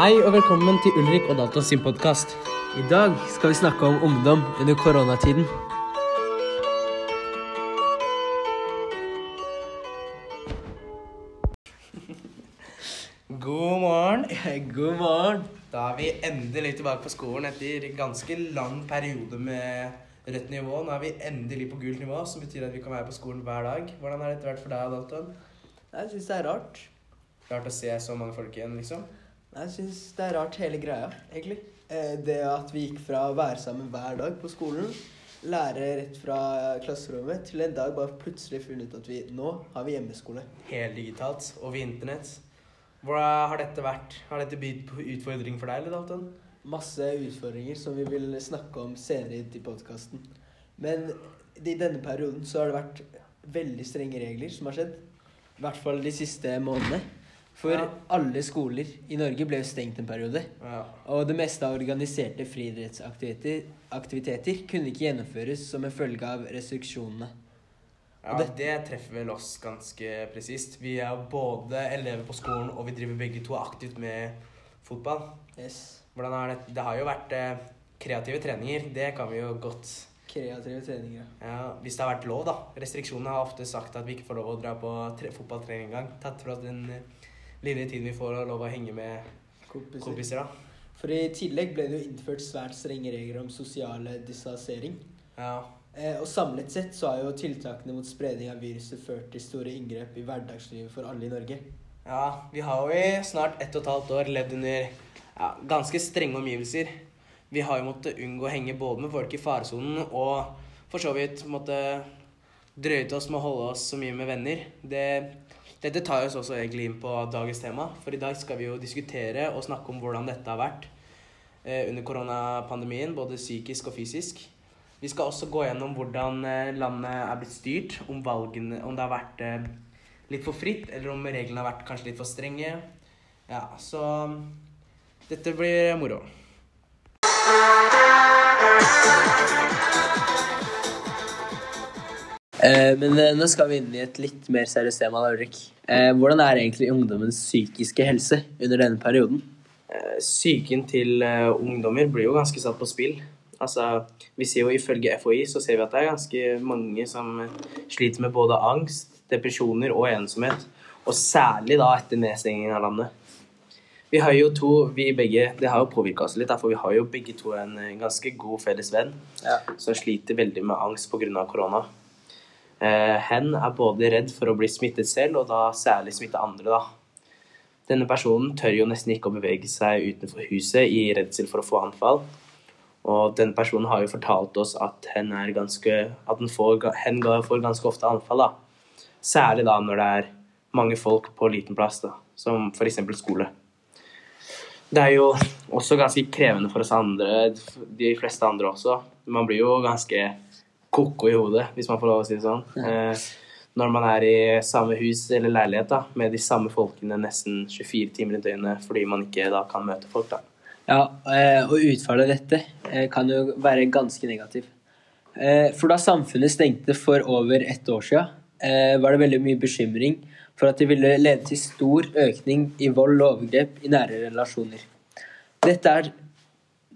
Hei og velkommen til Ulrik og Dalton sin podkast. I dag skal vi snakke om ungdom under koronatiden. God morgen. God morgen. Da er vi endelig tilbake på skolen etter ganske lang periode med rødt nivå. Nå er vi endelig på gult nivå, som betyr at vi kan være på skolen hver dag. Hvordan har dette vært for deg, Dalton? Jeg syns det er rart. Rart å se så mange folk igjen, liksom. Jeg syns det er rart hele greia, egentlig. Eh, Det at vi gikk fra å være sammen hver dag på skolen, lære rett fra klasserommet, til en dag bare plutselig funnet ut at vi nå har vi hjemmeskole. Helt digitalt, over internett. Hvordan har dette vært? Har dette bydd på utfordring for deg, eller, Dalton? Masse utfordringer som vi vil snakke om senere i podkasten. Men i denne perioden så har det vært veldig strenge regler som har skjedd. I hvert fall de siste månedene. For Ja. alle skoler i Norge ble jo stengt en periode. Ja. Og det meste av organiserte friidrettsaktiviteter aktiviteter kunne ikke gjennomføres som en følge av restriksjonene. Ja, det, det treffer vel oss ganske presist. Vi er både elever på skolen, og vi driver begge to aktivt med fotball. Yes. Hvordan er det, det har jo vært eh, kreative treninger. Det kan vi jo godt Kreative treninger. ja, Hvis det har vært lov, da. Restriksjonene har ofte sagt at vi ikke får lov å dra på tre, fotballtrening engang. Tatt fra den eh, lille tiden vi får lov å henge med Kompiser. kompiser, da. For i tillegg ble det jo innført svært strenge regler om sosiale distansering. Ja. Eh, og samlet sett så har jo tiltakene mot spredning av viruset ført til store inngrep i hverdagslivet for alle i Norge. ja, vi har jo i snart ett og et halvt år levd under ja, ganske strenge omgivelser. Vi har jo måttet unngå å henge både med folk i faresonen og for så vidt måtte til oss med å holde oss så mye med venner. Det, dette tar oss også egentlig inn på dagens tema, for i dag skal vi jo diskutere og snakke om hvordan dette har vært eh, under koronapandemien, både psykisk og fysisk. Vi skal også gå gjennom hvordan eh, landet er blitt styrt, om valgene, om det har vært eh, litt for fritt, eller om reglene har vært kanskje litt for strenge. Ja, så dette blir moro. Eh, men eh, nå skal vi inn i et litt mer seriøst tema, da, Ulrik. Eh, hvordan er egentlig ungdommens psykiske helse under denne perioden? Psyken til ungdommer blir jo ganske satt på spill. Altså, vi ser jo Ifølge FHI så ser vi at det er ganske mange som sliter med både angst, depresjoner og ensomhet. Og særlig da etter nedstengingen av landet. Vi har jo to, vi begge, Det har jo påvirka oss litt, for vi har jo begge to en ganske god felles venn Ja. som sliter veldig med angst pga. korona. Eh, hen er både redd for å bli smittet selv, og da særlig smitte andre. da. Denne personen tør jo nesten ikke å bevege seg utenfor huset i redsel for å få anfall. Og denne personen har jo fortalt oss at hen ganske at den får, hen får ganske ofte anfall. da. Særlig da når det er mange folk på liten plass, da, som f.eks. skole. Det er jo også ganske krevende for oss andre, de fleste andre også. Man blir jo ganske ko-ko i hodet, hvis man får lov å si det sånn. Eh, når man er i samme hus eller leilighet da, med de samme folkene nesten 24 timer i døgnet fordi man ikke da kan møte folk. da. Ja, eh, og utfallet av dette eh, kan jo være ganske negativ. Eh, For da samfunnet stengte for over ett år siden, eh, var det veldig mye bekymring for at det ville lede til stor økning i vold og overgrep i nære relasjoner. Dette, er,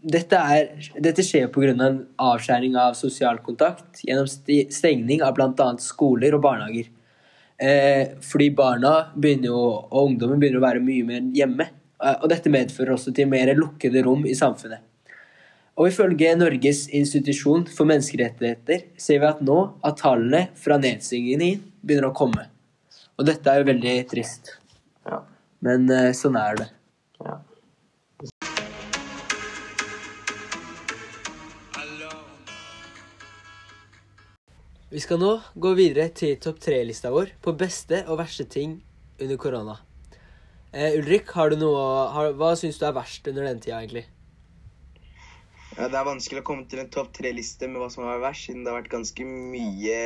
dette, er, dette skjer pga. en avskjæring av sosial kontakt gjennom stengning av bl.a. skoler og barnehager. Eh, fordi barna jo, og ungdommen begynner å være mye mer hjemme. Eh, Og dette medfører også til mer lukkede rom i samfunnet. Og ifølge Norges institusjon for menneskerettigheter ser vi at nå at tallene fra nedstengningen begynner å komme. Og dette er jo veldig trist. Ja. Men eh, sånn er det. Ja. Vi skal nå gå videre til topp tre-lista vår på beste og verste ting under korona. Eh, Ulrik, noe, har, hva syns du er verst under denne tida, egentlig? Ja, det er vanskelig å komme til en topp tre-liste med hva som har vært verst, siden det har vært ganske mye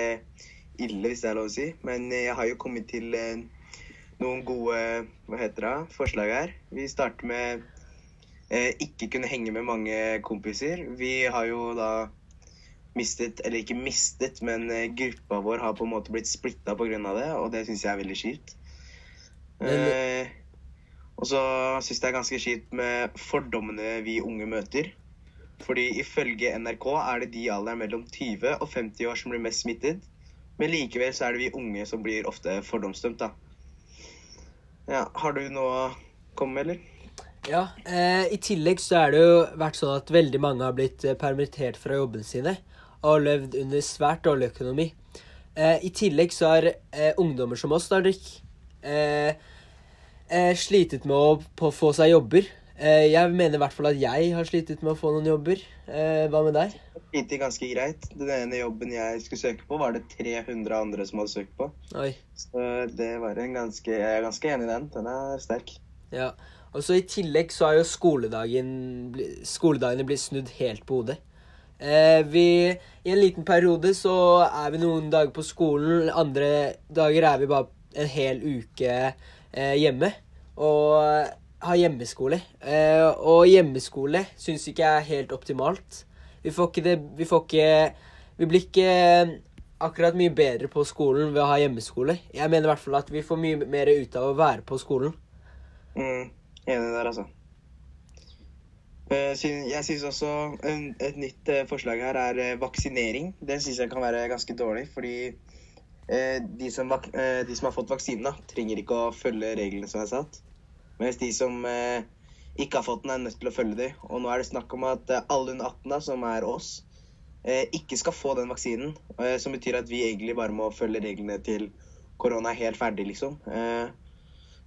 ille, hvis det er lov å si. Men eh, jeg har jo kommet til eh, noen gode hva heter det, forslag her. Vi starter med eh, ikke kunne henge med mange kompiser. Vi har jo da mistet, eller ikke mistet, men eh, gruppa vår har på en måte blitt splitta pga. det, og det syns jeg er veldig kjipt. Eh, Og så syns jeg det er ganske kjipt med fordommene vi unge møter. Fordi ifølge NRK er det de i alderen mellom 20 og 50 år som blir mest smittet. Men likevel så er det vi unge som blir ofte fordomsdømt, da. Ja, har du noe å komme med, eller? Ja, eh, I tillegg så er det jo vært sånn at veldig mange har blitt eh, permittert fra jobbene sine og har levd under svært dårlig økonomi. Eh, I tillegg så har eh, ungdommer som oss, da, Rick, eh, eh, slitet med å på, få seg jobber. Eh, jeg mener i hvert fall at jeg har slitet med å få noen jobber. Eh, hva med deg? Det ganske greit. Den ene jobben jeg skulle søke på, var det 300 andre som hadde søkt på. Oi. Så det var en ganske Jeg er ganske enig i den. Den er sterk. Ja. Og så I tillegg så har jo skoledagen, skoledagene blitt snudd helt på hodet. Eh, vi, I en liten periode så er vi noen dager på skolen, andre dager er vi bare en hel uke eh, hjemme. Og har hjemmeskole. Eh, og hjemmeskole syns ikke jeg er helt optimalt. Vi får ikke det Vi får ikke Vi blir ikke akkurat mye bedre på skolen ved å ha hjemmeskole. Jeg mener i hvert fall at vi får mye mer ut av å være på skolen. Mm, enig der, altså. Eh, Jeg syns også et nytt eh, forslag her er eh, vaksinering. Det syns jeg kan være ganske dårlig, fordi de, som de som har fått vaksinen, trenger ikke å følge reglene som er satt. Mens de som ikke har fått den, er nødt til å følge dem. Og nå er det snakk om at alle under 18, da, som er oss, ikke skal få den vaksinen. Som betyr at vi egentlig bare må følge reglene til korona er helt ferdig, liksom.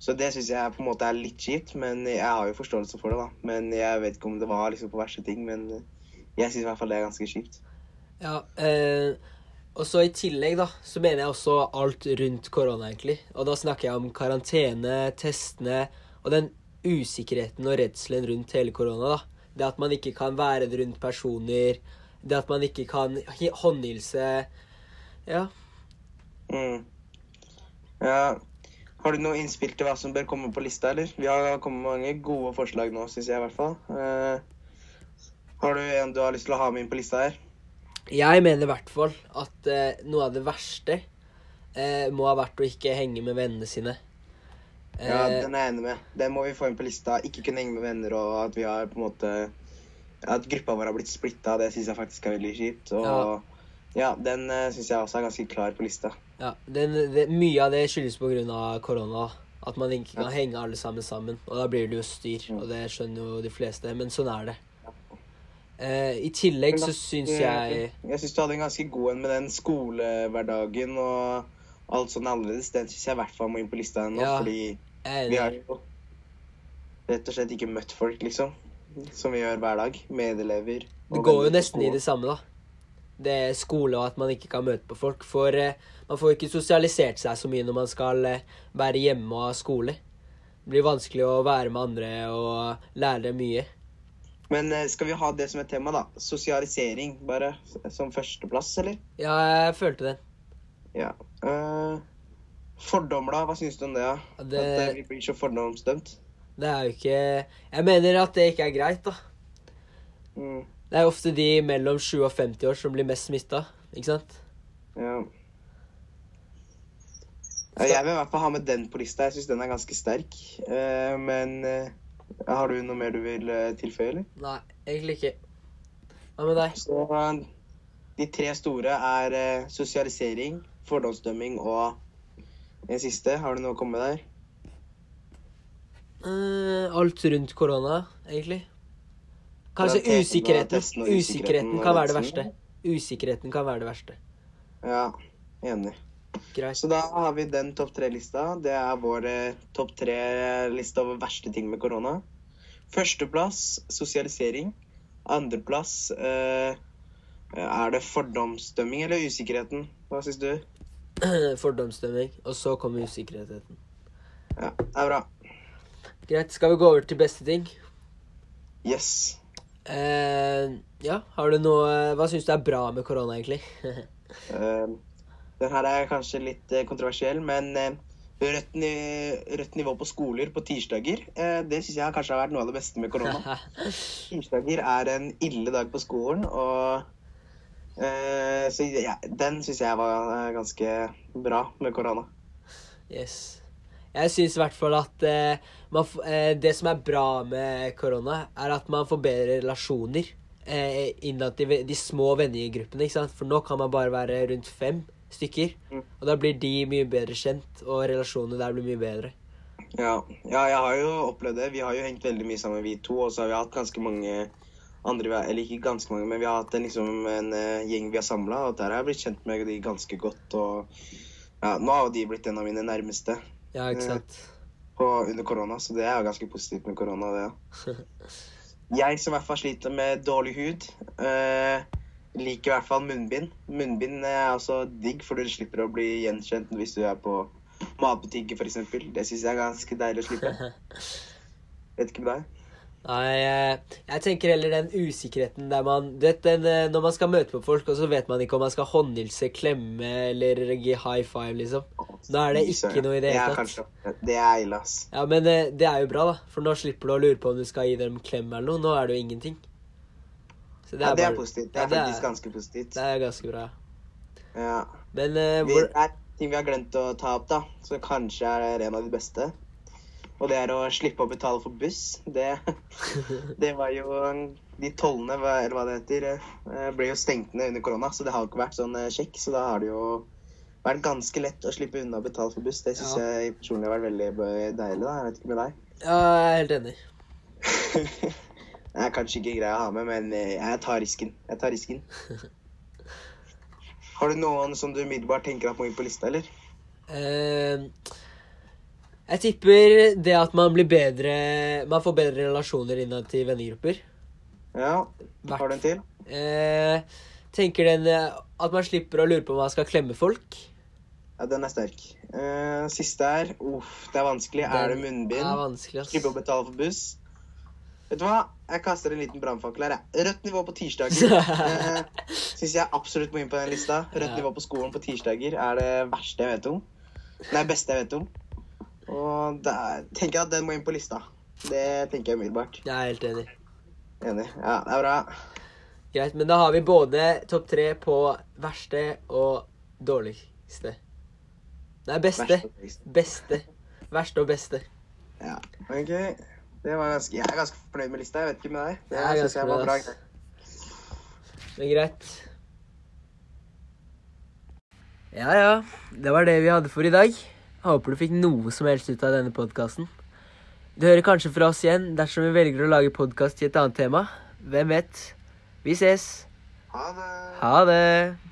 Så det syns jeg på en måte er litt kjipt, men jeg har jo forståelse for det, da. Men jeg vet ikke om det var liksom på verste ting, men jeg syns i hvert fall det er ganske kjipt. Ja, eh, og så i tillegg da, så mener jeg også alt rundt korona egentlig. Og da snakker jeg om karantene, testene, og den usikkerheten og redselen rundt hele korona da. Det at man ikke kan være rundt personer, det at man ikke kan hi- håndhilse. Ja, Mm. Ja. Har du noe innspill til hva som bør komme på lista, eller? Vi har kommet med mange gode forslag nå, syns jeg i hvert fall. Uh, har du en du har lyst til å ha med inn på lista her? jeg mener i hvert fall at uh, noe av det verste uh, må ha vært å ikke henge med vennene sine. Ja, den er jeg enig med. Den må vi få inn på lista. Ikke kunne henge med venner, og at vi har på en måte At gruppa vår har blitt splitta, det syns jeg faktisk er veldig kjipt. Og Ja. Ja, den uh, syns jeg også er ganske klar på lista. Ja, den, det, Mye av det skyldes pga. korona. At man ikke kan henge alle sammen sammen. Og da blir det jo styr. Og det skjønner jo de fleste, men sånn er det. Uh, I tillegg så syns jeg Jeg syns du hadde en ganske god en med den skolehverdagen og alt sånn annerledes. Den syns jeg i hvert fall må inn på lista ennå, Ja, fordi vi har jo rett og slett ikke møtt folk, liksom. Som vi gjør hver dag. Medelever. Det går jo nesten i det samme, da. Det er skole og at man ikke kan møte på folk. For eh, man får ikke sosialisert seg så mye når man skal eh, være hjemme og ha skole. Det blir vanskelig å være med andre og lære mye. Men eh, skal vi ha det som et tema, da? Sosialisering, bare som førsteplass, eller? Ja, jeg følte den. Ja. Eh, fordommer, da? Hva syns du om det? Ja? Det- At vi blir så fordomsdømt? Det er jo ikke Jeg mener at det ikke er greit, da. Mm, Det er ofte de mellom 7 og 50 år som blir mest smitta, ikke sant? ja. Jeg vil i hvert fall ha med den på lista. Jeg syns den er ganske sterk. Eh, men eh, har du noe mer du vil eh, tilføye, eller? Nei, egentlig ikke. Hva med deg? Så de tre store er sosialisering, fordomsdømming og en siste. Har du noe å komme med der? Alt rundt korona, egentlig. Kanskje usikkerheten. Usikkerheten kan være det verste. Usikkerheten kan være det verste. Ja, enig. Greit. Så da har vi den topp tre-lista. Det er vår eh, topp tre-liste over verste ting med korona. Førsteplass sosialisering. Andreplass eh, er det fordomsdømming eller usikkerheten? Hva syns du? Fordomsdømming. Og så kommer usikkerheten. Ja, det er bra. Greit. Skal vi gå over til beste ting? Yes. Eh, ja, har du noe Hva syns du er bra med korona, egentlig? uh, den her er kanskje litt eh, kontroversiell, men rødt, ni rødt nivå på skoler på tirsdager, uh, det syns jeg kanskje har vært noe av det beste med korona. Tirsdager er en ille dag på skolen, og Så ja, den syns jeg var ganske bra med korona. yes. Jeg syns i hvert fall at eh, man, eh, det som er bra med korona, er at man får bedre relasjoner eh, innad i de små vennegruppene. ikke sant? For nå kan man bare være rundt fem stykker. Mm. Og da blir de mye bedre kjent, og relasjonene der blir mye bedre. Ja. ja, jeg har jo opplevd det. Vi har jo hengt veldig mye sammen, vi to. Og så har vi hatt ganske mange andre Eller ikke ganske mange, men vi har hatt en, liksom, en uh, gjeng vi har samla. Og der har jeg blitt kjent med de ganske godt. Og ja, nå har de blitt en av mine nærmeste Ja, ikke Mm. sant? på, under korona, så det er jo ganske positivt med korona, det. Jeg som i hvert fall sliter med dårlig hud, uh, liker i hvert fall munnbind. Munnbind er også digg, for du slipper å bli gjenkjent hvis du er på matbutikker f.eks. Det syns jeg er ganske deilig å slippe. Vet ikke med deg? Nei, jeg tenker heller den usikkerheten der man du vet, den, eh, Når man skal møte på folk, og så vet man ikke om man skal håndhilse, klemme eller gi high five, liksom. Da er det ikke noe i det er hele tatt. Det er ille, ass. Ja, men eh, det er jo bra, da. For nå slipper du å lure på om du skal gi dem klem eller noe. Nå er det jo ingenting. Så Ja, det er bare- positivt. Det Ja, er det er- faktisk ganske positivt. Det er ganske bra. Ja. Men uh, hvor det er ting vi har glemt å ta opp, da, som kanskje er en av de beste. Og det er å slippe å betale for buss. Det, det var jo De tollene, eller hva det heter, eh, ble jo stengt ned under korona, så det har jo ikke vært sånn sjekk. kjekk. Så da har det jo vært ganske lett å slippe unna å betale for buss. Det syns Ja. jeg personlig har vært veldig deilig. da. Jeg vet ikke med deg. Ja, jeg er helt enig. det er kanskje ikke grei å ha med, men eh, jeg tar risken. Jeg tar risken. Har du noen som du umiddelbart tenker at må inn på lista, eller? Eh, jeg tipper det at man blir bedre Man får bedre relasjoner innad til vennegrupper. Ja. Har du en til? Eh, tenker den eh, at man slipper å lure på om man skal klemme folk. Ja, den er sterk. Eh, siste her. Uff, det er vanskelig. er det munnbind? er vanskelig, Slippe å betale for buss? Vet du hva? Jeg kaster en liten brannfakkel her. Rødt nivå på tirsdager. eh, Syns jeg absolutt må inn på den lista. Rødt Ja. nivå på skolen på tirsdager er det verste jeg vet om. Nei, beste jeg vet om. Og da tenker jeg at den må inn på lista. Det tenker jeg umiddelbart. Jeg er helt enig. Enig. Ja, det er bra. Greit, men da har vi både topp tre på verste og dårligste. Nei, beste. Beste. Verste og beste. Ja, ok. Det var ganske, jeg er ganske fornøyd med lista. Jeg vet ikke med deg. Det Jeg er synes ganske jeg var bra. Men greit. Ja, ja. Det var det vi hadde for i dag. Håper du fikk noe som helst ut av denne podkasten. Du hører kanskje fra oss igjen dersom vi velger å lage podkast i et annet tema. Hvem vet? Vi ses. Ha det. Ha det.